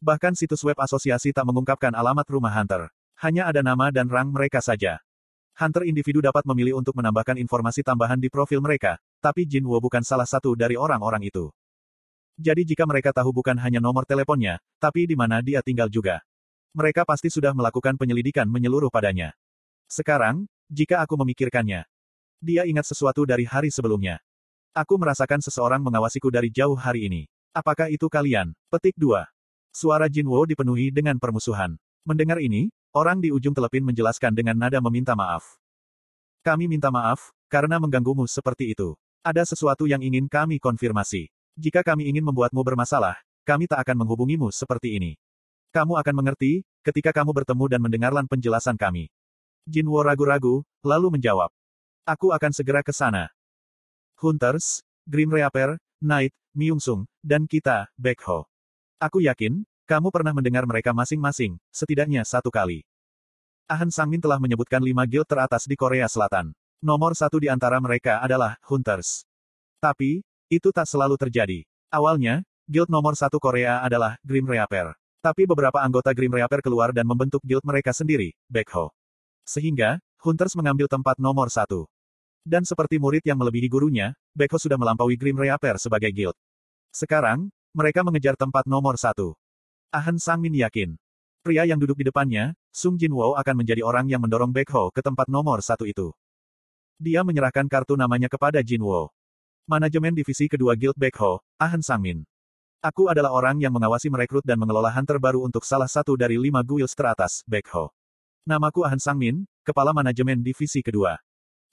Bahkan situs web asosiasi tak mengungkapkan alamat rumah Hunter. Hanya ada nama dan rang mereka saja. Hunter individu dapat memilih untuk menambahkan informasi tambahan di profil mereka, tapi Jin Wo bukan salah satu dari orang-orang itu. Jadi jika mereka tahu bukan hanya nomor teleponnya, tapi di mana dia tinggal juga. Mereka pasti sudah melakukan penyelidikan menyeluruh padanya. Sekarang, jika aku memikirkannya, dia ingat sesuatu dari hari sebelumnya. Aku merasakan seseorang mengawasiku dari jauh hari ini. Apakah itu kalian? Petik 2. Suara Jin Wo dipenuhi dengan permusuhan. Mendengar ini, orang di ujung telepin menjelaskan dengan nada meminta maaf. Kami minta maaf, karena mengganggumu seperti itu. Ada sesuatu yang ingin kami konfirmasi. Jika kami ingin membuatmu bermasalah, kami tak akan menghubungimu seperti ini. Kamu akan mengerti, ketika kamu bertemu dan mendengarkan penjelasan kami. Jin Wo ragu-ragu, lalu menjawab. Aku akan segera ke sana. Hunters, Grim Reaper, Knight, Myungsung, dan kita, Backho. Aku yakin, kamu pernah mendengar mereka masing-masing, setidaknya satu kali. Ahn Sangmin telah menyebutkan lima guild teratas di Korea Selatan. Nomor satu di antara mereka adalah Hunters. Tapi, itu tak selalu terjadi. Awalnya, guild nomor satu Korea adalah Grim Reaper. Tapi beberapa anggota Grim Reaper keluar dan membentuk guild mereka sendiri, Backho. Sehingga, Hunters mengambil tempat nomor satu. Dan seperti murid yang melebihi gurunya, Baekho sudah melampaui Grim Reaper sebagai guild. Sekarang, mereka mengejar tempat nomor satu. Ahn Sangmin yakin. Pria yang duduk di depannya, Sung Jin Wo akan menjadi orang yang mendorong Baekho ke tempat nomor satu itu. Dia menyerahkan kartu namanya kepada Jin Wo. Manajemen divisi kedua Guild Baekho, Ahn Sangmin. Aku adalah orang yang mengawasi merekrut dan mengelola hunter baru untuk salah satu dari lima guilds teratas, Baekho. Namaku Ahn Sangmin, kepala manajemen divisi kedua.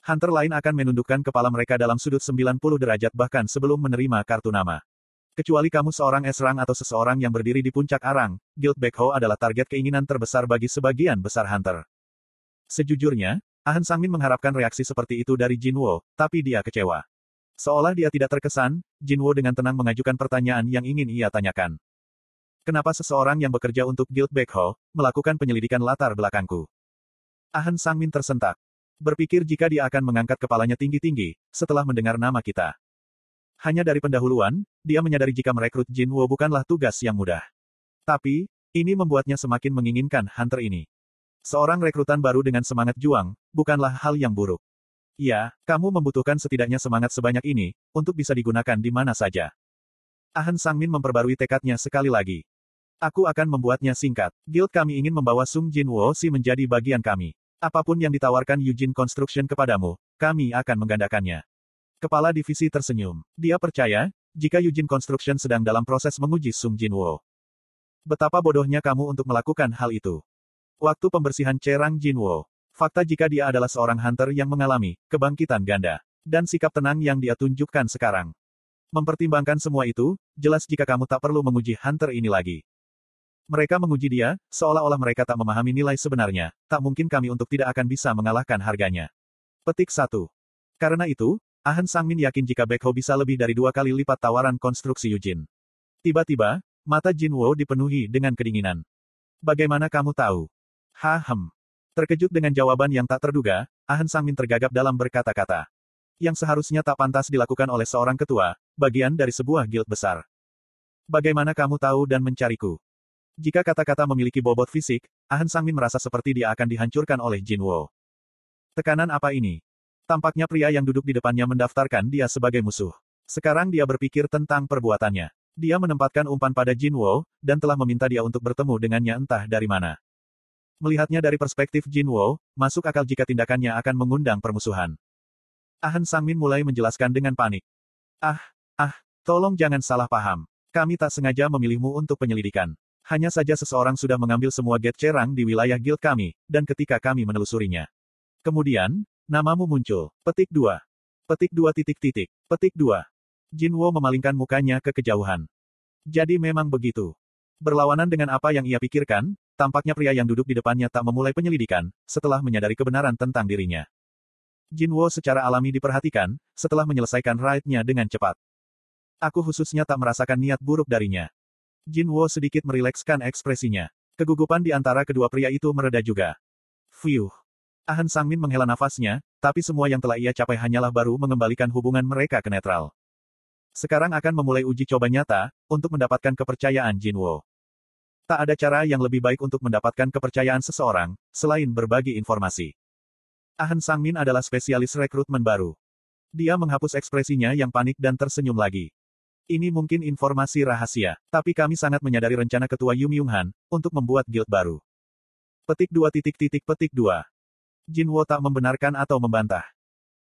Hunter lain akan menundukkan kepala mereka dalam sudut 90 derajat bahkan sebelum menerima kartu nama. Kecuali kamu seorang esrang atau seseorang yang berdiri di puncak arang, Guild Backho adalah target keinginan terbesar bagi sebagian besar Hunter. Sejujurnya, Ahn Sangmin mengharapkan reaksi seperti itu dari Jin Wo, tapi dia kecewa. Seolah dia tidak terkesan, Jin Wo dengan tenang mengajukan pertanyaan yang ingin ia tanyakan. Kenapa seseorang yang bekerja untuk Guild Backho, melakukan penyelidikan latar belakangku? Ahn Sangmin tersentak. Berpikir jika dia akan mengangkat kepalanya tinggi-tinggi, setelah mendengar nama kita. Hanya dari pendahuluan, dia menyadari jika merekrut Jin Wo bukanlah tugas yang mudah. Tapi, ini membuatnya semakin menginginkan Hunter ini. Seorang rekrutan baru dengan semangat juang, bukanlah hal yang buruk. Ya, kamu membutuhkan setidaknya semangat sebanyak ini, untuk bisa digunakan di mana saja. Ahn Sangmin memperbarui tekadnya sekali lagi. Aku akan membuatnya singkat. Guild kami ingin membawa Sung Jin Wo si menjadi bagian kami. Apa pun yang ditawarkan Eugene Construction kepadamu, kami akan menggandakannya. Kepala divisi tersenyum. Dia percaya, jika Eugene Construction sedang dalam proses menguji Sung Jinwo. Betapa bodohnya kamu untuk melakukan hal itu. Waktu pembersihan Cerang Jinwo. Fakta jika dia adalah seorang hunter yang mengalami kebangkitan ganda. Dan sikap tenang yang dia tunjukkan sekarang. Mempertimbangkan semua itu, jelas jika kamu tak perlu menguji hunter ini lagi. Mereka menguji dia, seolah-olah mereka tak memahami nilai sebenarnya, tak mungkin kami untuk tidak akan bisa mengalahkan harganya. Petik 1. Karena itu, Ahn Sangmin yakin jika Baekho bisa lebih dari dua kali lipat tawaran konstruksi Yujin. Tiba-tiba, mata Jin Wo dipenuhi dengan kedinginan. Bagaimana kamu tahu? Hahem. Terkejut dengan jawaban yang tak terduga, Ahn Sangmin tergagap dalam berkata-kata. Yang seharusnya tak pantas dilakukan oleh seorang ketua, bagian dari sebuah guild besar. Bagaimana kamu tahu dan mencariku? Jika kata-kata memiliki bobot fisik, Ahn Sangmin merasa seperti dia akan dihancurkan oleh Jin Wo. Tekanan apa ini? Tampaknya pria yang duduk di depannya mendaftarkan dia sebagai musuh. Sekarang dia berpikir tentang perbuatannya. Dia menempatkan umpan pada Jin Wo, dan telah meminta dia untuk bertemu dengannya entah dari mana. Melihatnya dari perspektif Jin Wo, masuk akal jika tindakannya akan mengundang permusuhan. Ahn Sangmin mulai menjelaskan dengan panik. Ah, ah, tolong jangan salah paham. Kami tak sengaja memilihmu untuk penyelidikan. Hanya saja seseorang sudah mengambil semua gate cerang di wilayah guild kami, dan ketika kami menelusurinya. Kemudian, namamu muncul. Petik 2. Petik 2 titik titik. Petik 2. Jinwo memalingkan mukanya ke kejauhan. Jadi memang begitu. Berlawanan dengan apa yang ia pikirkan, tampaknya pria yang duduk di depannya tak memulai penyelidikan, setelah menyadari kebenaran tentang dirinya. Jinwo secara alami diperhatikan, setelah menyelesaikan raidnya dengan cepat. Aku khususnya tak merasakan niat buruk darinya. Jin Wo sedikit merilekskan ekspresinya. Kegugupan di antara kedua pria itu mereda juga. Fiuh. Ahan Sangmin menghela nafasnya, tapi semua yang telah ia capai hanyalah baru mengembalikan hubungan mereka ke netral. Sekarang akan memulai uji coba nyata, untuk mendapatkan kepercayaan Jin Wo. Tak ada cara yang lebih baik untuk mendapatkan kepercayaan seseorang, selain berbagi informasi. Ahan Sangmin adalah spesialis rekrutmen baru. Dia menghapus ekspresinya yang panik dan tersenyum lagi. Ini mungkin informasi rahasia, tapi kami sangat menyadari rencana ketua Yum Yung Han, untuk membuat guild baru. Petik 2 titik titik petik 2. Jinwo tak membenarkan atau membantah.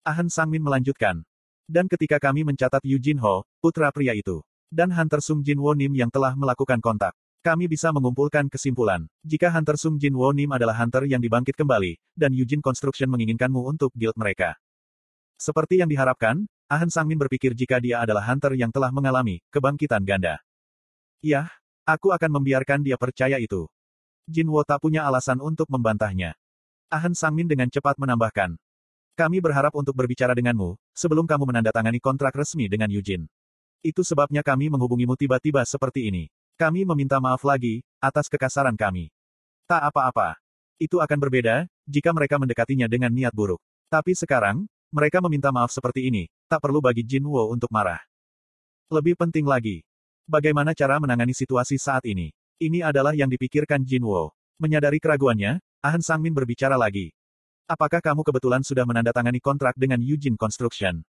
Ahan Sangmin melanjutkan. Dan ketika kami mencatat Yu Jinho, putra pria itu, dan Hunter Sung Jinwo Nim yang telah melakukan kontak, kami bisa mengumpulkan kesimpulan. Jika Hunter Sung Jinwo Nim adalah Hunter yang dibangkit kembali, dan Yu Jin Construction menginginkanmu untuk guild mereka. Seperti yang diharapkan, Ahan Sangmin berpikir jika dia adalah hunter yang telah mengalami kebangkitan ganda. Yah, aku akan membiarkan dia percaya itu. Jinwo tak punya alasan untuk membantahnya. Ahn Sangmin dengan cepat menambahkan, kami berharap untuk berbicara denganmu, sebelum kamu menandatangani kontrak resmi dengan Eugene. Itu sebabnya kami menghubungimu tiba-tiba seperti ini. Kami meminta maaf lagi, atas kekasaran kami. Tak apa-apa. Itu akan berbeda, jika mereka mendekatinya dengan niat buruk. Tapi sekarang, mereka meminta maaf seperti ini, tak perlu bagi Jin Wo untuk marah. Lebih penting lagi, bagaimana cara menangani situasi saat ini? Ini adalah yang dipikirkan Jin Wo. Menyadari keraguannya, Ahn Sangmin berbicara lagi. Apakah kamu kebetulan sudah menandatangani kontrak dengan Eugene Construction?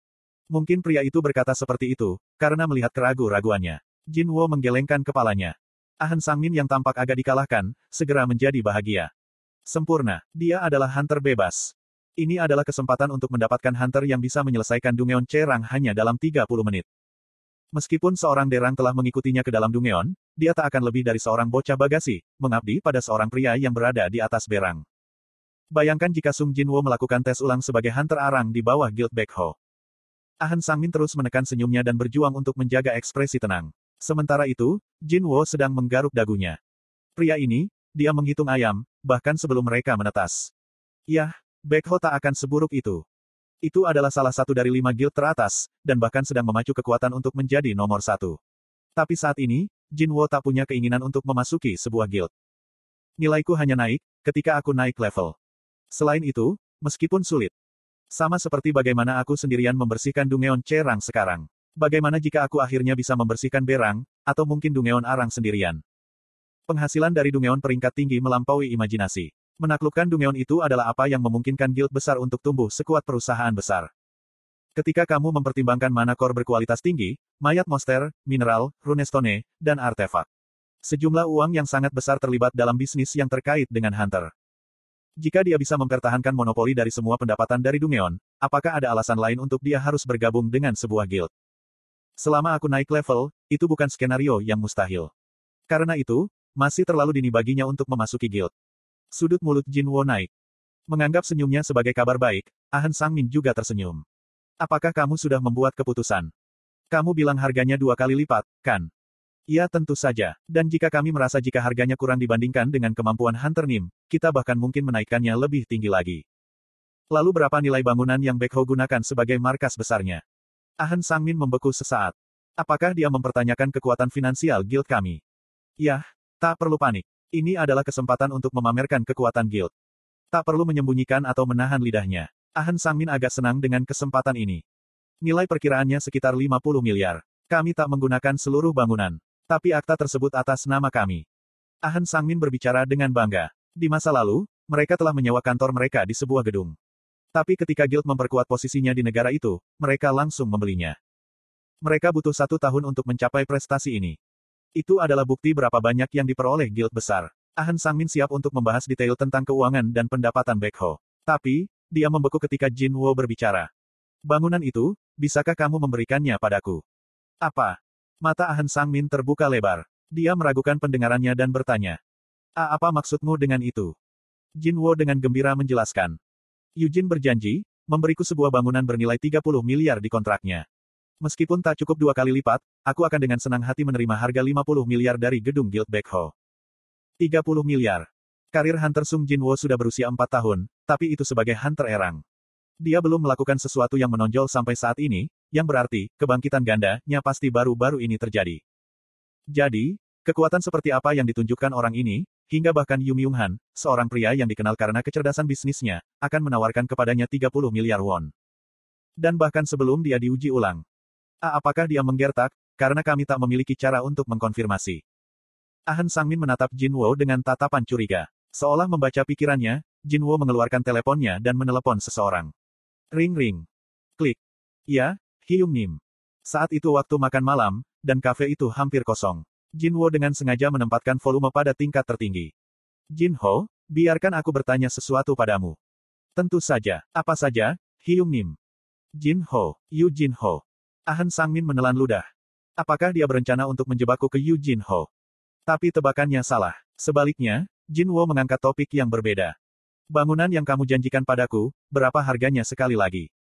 Mungkin pria itu berkata seperti itu, karena melihat keragu-raguannya. Jin Wo menggelengkan kepalanya. Ahn Sangmin yang tampak agak dikalahkan, segera menjadi bahagia. Sempurna, dia adalah hunter bebas. Ini adalah kesempatan untuk mendapatkan hunter yang bisa menyelesaikan Dungeon Cerang hanya dalam 30 menit. Meskipun seorang derang telah mengikutinya ke dalam Dungeon, dia tak akan lebih dari seorang bocah bagasi, mengabdi pada seorang pria yang berada di atas berang. Bayangkan jika Sung Jinwo melakukan tes ulang sebagai hunter arang di bawah Guild Backho. Ahn Sangmin terus menekan senyumnya dan berjuang untuk menjaga ekspresi tenang. Sementara itu, Jinwo sedang menggaruk dagunya. Pria ini, dia menghitung ayam, bahkan sebelum mereka menetas. Yah, Backho tak akan seburuk itu. Itu adalah salah satu dari lima guild teratas, dan bahkan sedang memacu kekuatan untuk menjadi nomor satu. Tapi saat ini, Jinwo tak punya keinginan untuk memasuki sebuah guild. Nilaiku hanya naik, ketika aku naik level. Selain itu, meskipun sulit. Sama seperti bagaimana aku sendirian membersihkan Dungeon Cerang sekarang. Bagaimana jika aku akhirnya bisa membersihkan Berang, atau mungkin Dungeon Arang sendirian. Penghasilan dari Dungeon peringkat tinggi melampaui imajinasi. Menaklukkan Dungeon itu adalah apa yang memungkinkan guild besar untuk tumbuh sekuat perusahaan besar. Ketika kamu mempertimbangkan mana core berkualitas tinggi, mayat monster, mineral, runestone, dan artefak. Sejumlah uang yang sangat besar terlibat dalam bisnis yang terkait dengan Hunter. Jika dia bisa mempertahankan monopoli dari semua pendapatan dari Dungeon, apakah ada alasan lain untuk dia harus bergabung dengan sebuah guild? Selama aku naik level, itu bukan skenario yang mustahil. Karena itu, masih terlalu dini baginya untuk memasuki guild. Sudut mulut Jin Wo naik. Menganggap senyumnya sebagai kabar baik, Ahn Sangmin juga tersenyum. Apakah kamu sudah membuat keputusan? Kamu bilang harganya dua kali lipat, kan? Ya tentu saja, dan jika kami merasa jika harganya kurang dibandingkan dengan kemampuan Hunter Nim, kita bahkan mungkin menaikkannya lebih tinggi lagi. Lalu berapa nilai bangunan yang Backho gunakan sebagai markas besarnya? Ahn Sangmin membeku sesaat. Apakah dia mempertanyakan kekuatan finansial guild kami? Yah, tak perlu panik. Ini adalah kesempatan untuk memamerkan kekuatan guild. Tak perlu menyembunyikan atau menahan lidahnya. Ahn Sangmin agak senang dengan kesempatan ini. Nilai perkiraannya sekitar 50 miliar. Kami tak menggunakan seluruh bangunan. Tapi akta tersebut atas nama kami. Ahn Sangmin berbicara dengan bangga. Di masa lalu, mereka telah menyewa kantor mereka di sebuah gedung. Tapi ketika Guild memperkuat posisinya di negara itu, mereka langsung membelinya. Mereka butuh satu tahun untuk mencapai prestasi ini. Itu adalah bukti berapa banyak yang diperoleh Guild besar. Ahn Sangmin siap untuk membahas detail tentang keuangan dan pendapatan Backho. Tapi, dia membeku ketika Jin Wo berbicara. Bangunan itu, bisakah kamu memberikannya padaku? Apa? Mata Ahn Sangmin terbuka lebar. Dia meragukan pendengarannya dan bertanya. A apa maksudmu dengan itu? Jin Wo dengan gembira menjelaskan. Yujin berjanji, memberiku sebuah bangunan bernilai 30 miliar di kontraknya. Meskipun tak cukup dua kali lipat, aku akan dengan senang hati menerima harga 50 miliar dari gedung Guild Backho. 30 miliar. Karir Hunter Sung Jin Wo sudah berusia 4 tahun, tapi itu sebagai Hunter Erang. Dia belum melakukan sesuatu yang menonjol sampai saat ini, yang berarti, kebangkitan ganda-nya pasti baru-baru ini terjadi. Jadi, kekuatan seperti apa yang ditunjukkan orang ini, hingga bahkan Yum Yung Han, seorang pria yang dikenal karena kecerdasan bisnisnya, akan menawarkan kepadanya 30 miliar won. Dan bahkan sebelum dia diuji ulang. A apakah dia menggertak, karena kami tak memiliki cara untuk mengkonfirmasi. Ahn Sangmin menatap Jin Wo dengan tatapan curiga. Seolah membaca pikirannya, Jin Wo mengeluarkan teleponnya dan menelepon seseorang. Ring ring. Klik. Ya, Hyung Nim. Saat itu waktu makan malam, dan kafe itu hampir kosong. Jin Wo dengan sengaja menempatkan volume pada tingkat tertinggi. Jin Ho, biarkan aku bertanya sesuatu padamu. Tentu saja, apa saja, Hyung Nim. Jin Ho, Yu Jin Ahn Sangmin menelan ludah. Apakah dia berencana untuk menjebakku ke Yu Jin Ho? Tapi tebakannya salah. Sebaliknya, Jin Wo mengangkat topik yang berbeda. Bangunan yang kamu janjikan padaku, berapa harganya sekali lagi?